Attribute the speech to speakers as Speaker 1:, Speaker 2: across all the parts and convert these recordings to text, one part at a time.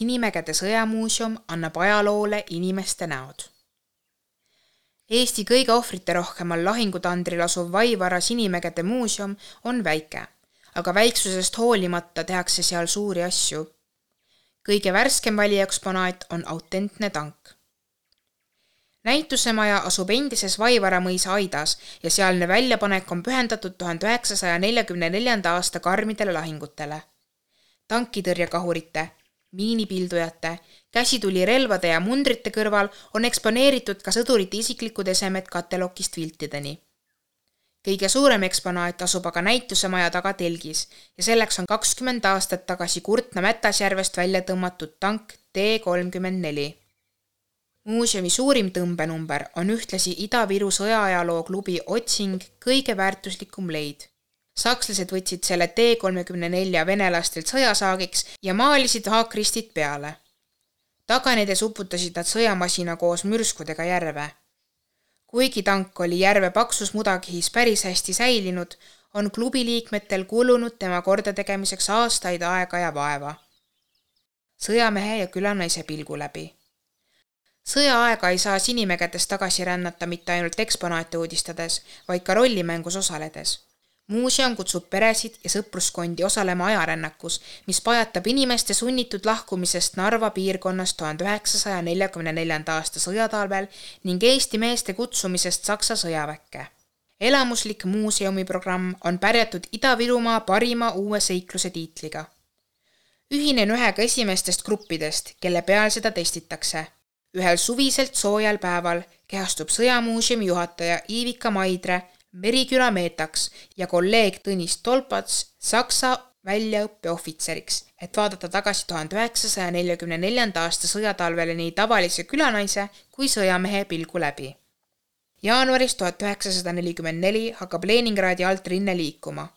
Speaker 1: Sinimägede sõjamuuseum annab ajaloole inimeste näod. Eesti kõige ohvriterohkemal lahingutandril asuv Vaivara Sinimägede muuseum on väike, aga väiksusest hoolimata tehakse seal suuri asju. kõige värskem valieksponaat on autentne tank näitusemaja asub endises Vaivara mõisa aidas ja sealne väljapanek on pühendatud tuhande üheksasaja neljakümne neljanda aasta karmidele lahingutele. tankitõrjekahurite, miinipildujate, käsitulirelvade ja mundrite kõrval on eksponeeritud ka sõdurite isiklikud esemed katelokist viltideni. kõige suurem eksponaat asub aga näitusemaja taga telgis ja selleks on kakskümmend aastat tagasi Kurtna Mätasjärvest välja tõmmatud tank T kolmkümmend neli muuseumi suurim tõmbenumber on ühtlasi Ida-Viru sõjaajaloo klubi Otsing kõige väärtuslikum leid. Sakslased võtsid selle T kolmekümne nelja venelastelt sõjasaagiks ja maalisid haakristid peale. taganedes uputasid nad sõjamasina koos mürskudega järve. kuigi tank oli järve paksus mudakihis päris hästi säilinud, on klubi liikmetel kulunud tema kordategemiseks aastaid aega ja vaeva. sõjamehe ja külanaise pilgu läbi sõjaaega ei saa Sinimägedest tagasi rännata mitte ainult eksponaate uudistades, vaid ka rollimängus osaledes. Muuseum kutsub peresid ja sõpruskondi osalema ajarännakus, mis pajatab inimeste sunnitud lahkumisest Narva piirkonnast tuhande üheksasaja neljakümne neljanda aasta sõjatalvel ning Eesti meeste kutsumisest Saksa sõjaväkke elamuslik muuseumiprogramm on pärjatud Ida-Virumaa parima uue seikluse tiitliga. ühinen ühega esimestest gruppidest, kelle peal seda testitakse ühel suviselt soojal päeval kehastub Sõjamuuseumi juhataja Iivika Maidre Meriküla meetaks ja kolleeg Tõnis Tolpats Saksa väljaõppeohvitseriks, et vaadata tagasi tuhande üheksasaja neljakümne neljanda aasta sõjatalvele nii tavalise külanaise kui sõjamehe pilgu läbi. jaanuaris tuhat üheksasada nelikümmend neli hakkab Leningradi alt rinne liikuma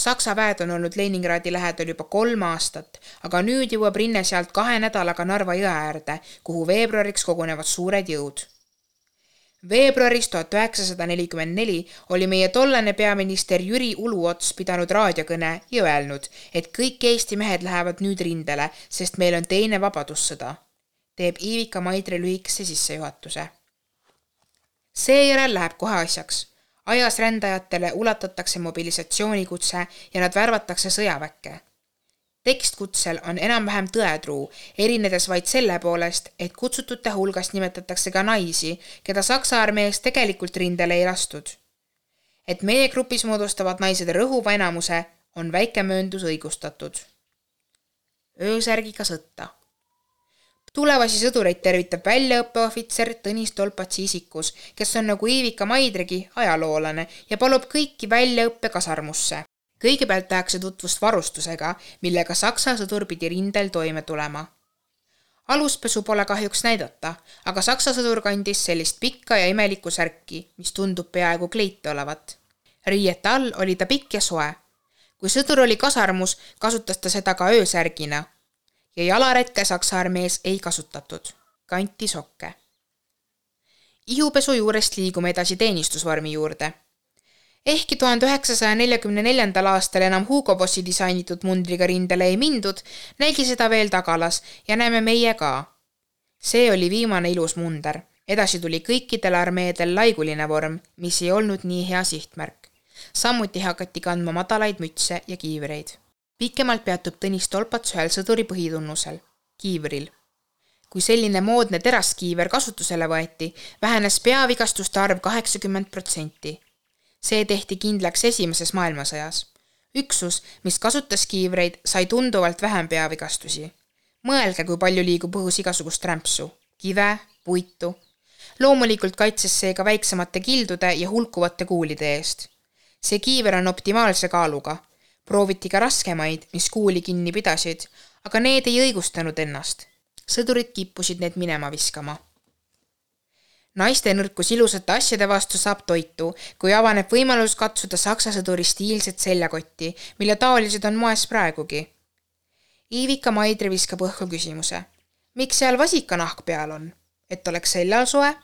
Speaker 1: Saksa väed on olnud Leningradi lähedal juba kolm aastat, aga nüüd jõuab rinne sealt kahe nädalaga Narva jõe äärde, kuhu veebruariks kogunevad suured jõud. Veebruaris tuhat üheksasada nelikümmend neli oli meie tollane peaminister Jüri Uluots pidanud raadiokõne ja öelnud, et kõik Eesti mehed lähevad nüüd rindele, sest meil on teine vabadussõda. teeb Iivika Maidre lühikese sissejuhatuse. seejärel läheb kohe asjaks ajas rändajatele ulatatakse mobilisatsioonikutse ja nad värvatakse sõjaväkke. Tekst kutsel on enam-vähem tõetruu, erinedes vaid selle poolest, et kutsutute hulgas nimetatakse ka naisi, keda Saksa armees tegelikult rindele ei lastud. et meie grupis moodustavad naised rõhuva enamuse, on väike mööndus õigustatud. öösärgiga sõtta tulevasi sõdureid tervitab väljaõppeohvitser Tõnis Tolpatsi isikus, kes on nagu Iivika Maidregi ajaloolane ja palub kõiki väljaõppe kasarmusse. Kõigepealt tehakse tutvust varustusega, millega Saksa sõdur pidi rindel toime tulema. aluspesu pole kahjuks näidata, aga Saksa sõdur kandis sellist pikka ja imelikku särki, mis tundub peaaegu kleit olevat. riiete all oli ta pikk ja soe. kui sõdur oli kasarmus, kasutas ta seda ka öösärgina ja jalaretke Saksa armees ei kasutatud, kanti sokke. ihupesu juurest liigume edasi teenistusvormi juurde. Ehkki tuhande üheksasaja neljakümne neljandal aastal enam Hugo Bossi disainitud mundriga rindele ei mindud, nägi seda veel tagalas ja näeme meie ka. see oli viimane ilus munder, edasi tuli kõikidel armeedel laiguline vorm, mis ei olnud nii hea sihtmärk. samuti hakati kandma madalaid mütse ja kiivreid pikemalt peatub Tõnis Tolpats ühel sõduri põhitunnusel, kiivril. kui selline moodne teraskiiver kasutusele võeti, vähenes peavigastuste arv kaheksakümmend protsenti. See tehti kindlaks Esimeses maailmasõjas. üksus, mis kasutas kiivreid, sai tunduvalt vähem peavigastusi. mõelge, kui palju liigub õhus igasugust rämpsu, kive, puitu. loomulikult kaitses see ka väiksemate kildude ja hulkuvate kuulide eest. see kiiver on optimaalse kaaluga prooviti ka raskemaid, mis kuuli kinni pidasid, aga need ei õigustanud ennast. sõdurid kippusid need minema viskama. Naiste nõrkus ilusate asjade vastu saab toitu, kui avaneb võimalus katsuda saksa sõduri stiilset seljakotti, mille taolised on moes praegugi. Iivika Maidre viskab õhku küsimuse. miks seal vasikanahk peal on? et oleks seljal soe?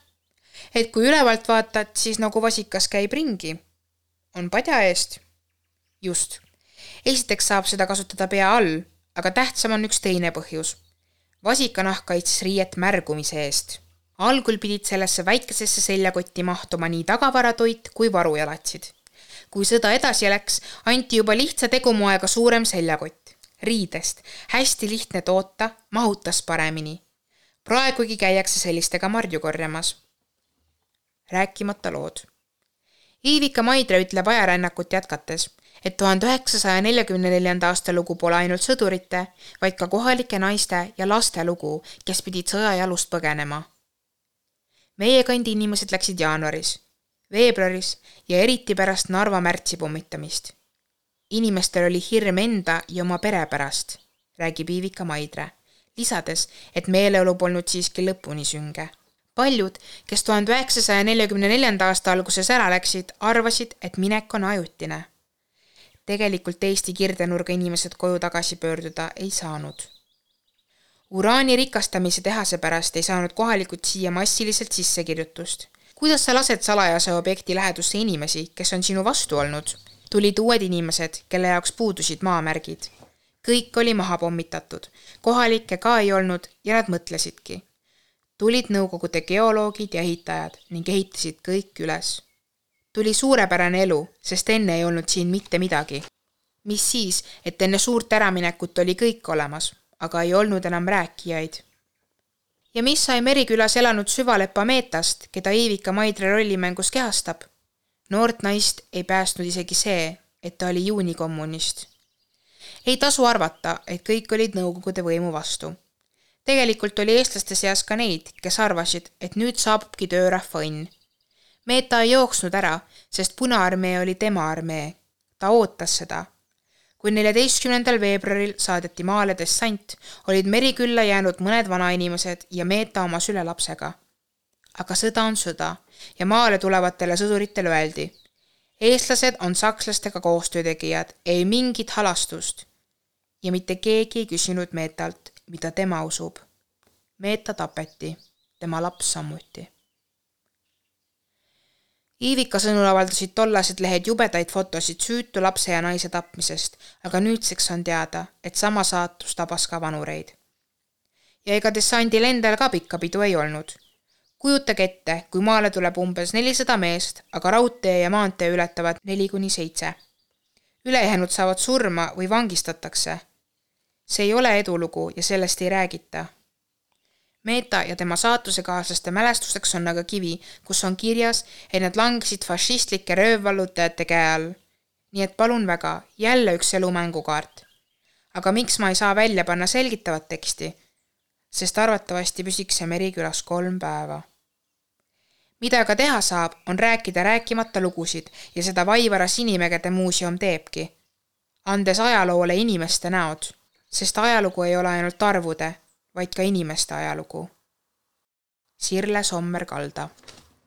Speaker 1: et kui ülevalt vaatad, siis nagu vasikas käib ringi. on padja eest? just esiteks saab seda kasutada pea all, aga tähtsam on üks teine põhjus. vasikanahk kaitses riiet märgumise eest. Algul pidid sellesse väikesesse seljakotti mahtuma nii tagavaratoit kui varujalatsid. kui sõda edasi läks, anti juba lihtsa tegumoega suurem seljakott. riidest, hästi lihtne toota, mahutas paremini. praegugi käiakse sellistega marju korjamas. rääkimata lood Iivika Maidre ütleb ajarännakut jätkates, et tuhande üheksasaja neljakümne neljanda aasta lugu pole ainult sõdurite, vaid ka kohalike naiste ja laste lugu, kes pidid sõjajalust põgenema. Meie kandi inimesed läksid jaanuaris, veebruaris ja eriti pärast Narva märtsi pommitamist. inimestel oli hirm enda ja oma pere pärast, räägib Iivika Maidre, lisades, et meeleolu polnud siiski lõpuni sünge paljud, kes tuhande üheksasaja neljakümne neljanda aasta alguses ära läksid, arvasid, et minek on ajutine. tegelikult Eesti kirdenurga inimesed koju tagasi pöörduda ei saanud. Uraani rikastamise tehase pärast ei saanud kohalikud siia massiliselt sissekirjutust. kuidas sa lased salajase objekti lähedusse inimesi, kes on sinu vastu olnud? tulid uued inimesed, kelle jaoks puudusid maamärgid. kõik oli maha pommitatud, kohalikke ka ei olnud ja nad mõtlesidki tulid Nõukogude geoloogid ja ehitajad ning ehitasid kõik üles. tuli suurepärane elu, sest enne ei olnud siin mitte midagi. mis siis, et enne suurt äraminekut oli kõik olemas, aga ei olnud enam rääkijaid. ja mis sai Merikülas elanud süvalepa Meetast, keda Iivika Maidre rollimängus kehastab? noort naist ei päästnud isegi see, et ta oli juunikommunist. ei tasu arvata, et kõik olid Nõukogude võimu vastu tegelikult oli eestlaste seas ka neid, kes arvasid, et nüüd saabubki töörahva õnn. Meeta ei jooksnud ära, sest Punaarmee oli tema armee. ta ootas seda. Kui neljateistkümnendal veebruaril saadeti maale dessant, olid Merikülla jäänud mõned vanainimesed ja Meeta oma sülelapsega. aga sõda on sõda ja maale tulevatele sõduritele öeldi, eestlased on sakslastega koostöötegijad, ei mingit halastust. ja mitte keegi ei küsinud Meetalt, mida tema usub. Meeta tapeti, tema laps samuti. Iivika sõnul avaldasid tollased lehed jubedaid fotosid süütu lapse ja naise tapmisest, aga nüüdseks on teada, et sama saatus tabas ka vanureid. ja ega dessandil endal ka pikka pidu ei olnud. kujutage ette, kui maale tuleb umbes nelisada meest, aga raudtee ja maantee ületavad neli kuni seitse. ülejäänud saavad surma või vangistatakse see ei ole edulugu ja sellest ei räägita. Meeta ja tema saatusekaaslaste mälestuseks on aga kivi, kus on kirjas, et nad langesid fašistlike röövvallutajate käe all. nii et palun väga, jälle üks elumängukaart. aga miks ma ei saa välja panna selgitavat teksti? sest arvatavasti püsiks see Merikülas kolm päeva. mida aga teha saab, on rääkida rääkimata lugusid ja seda Vaivara Sinimägede muuseum teebki, andes ajaloole inimeste näod sest ajalugu ei ole ainult arvude, vaid ka inimeste ajalugu. Sirle Sommer-Kalda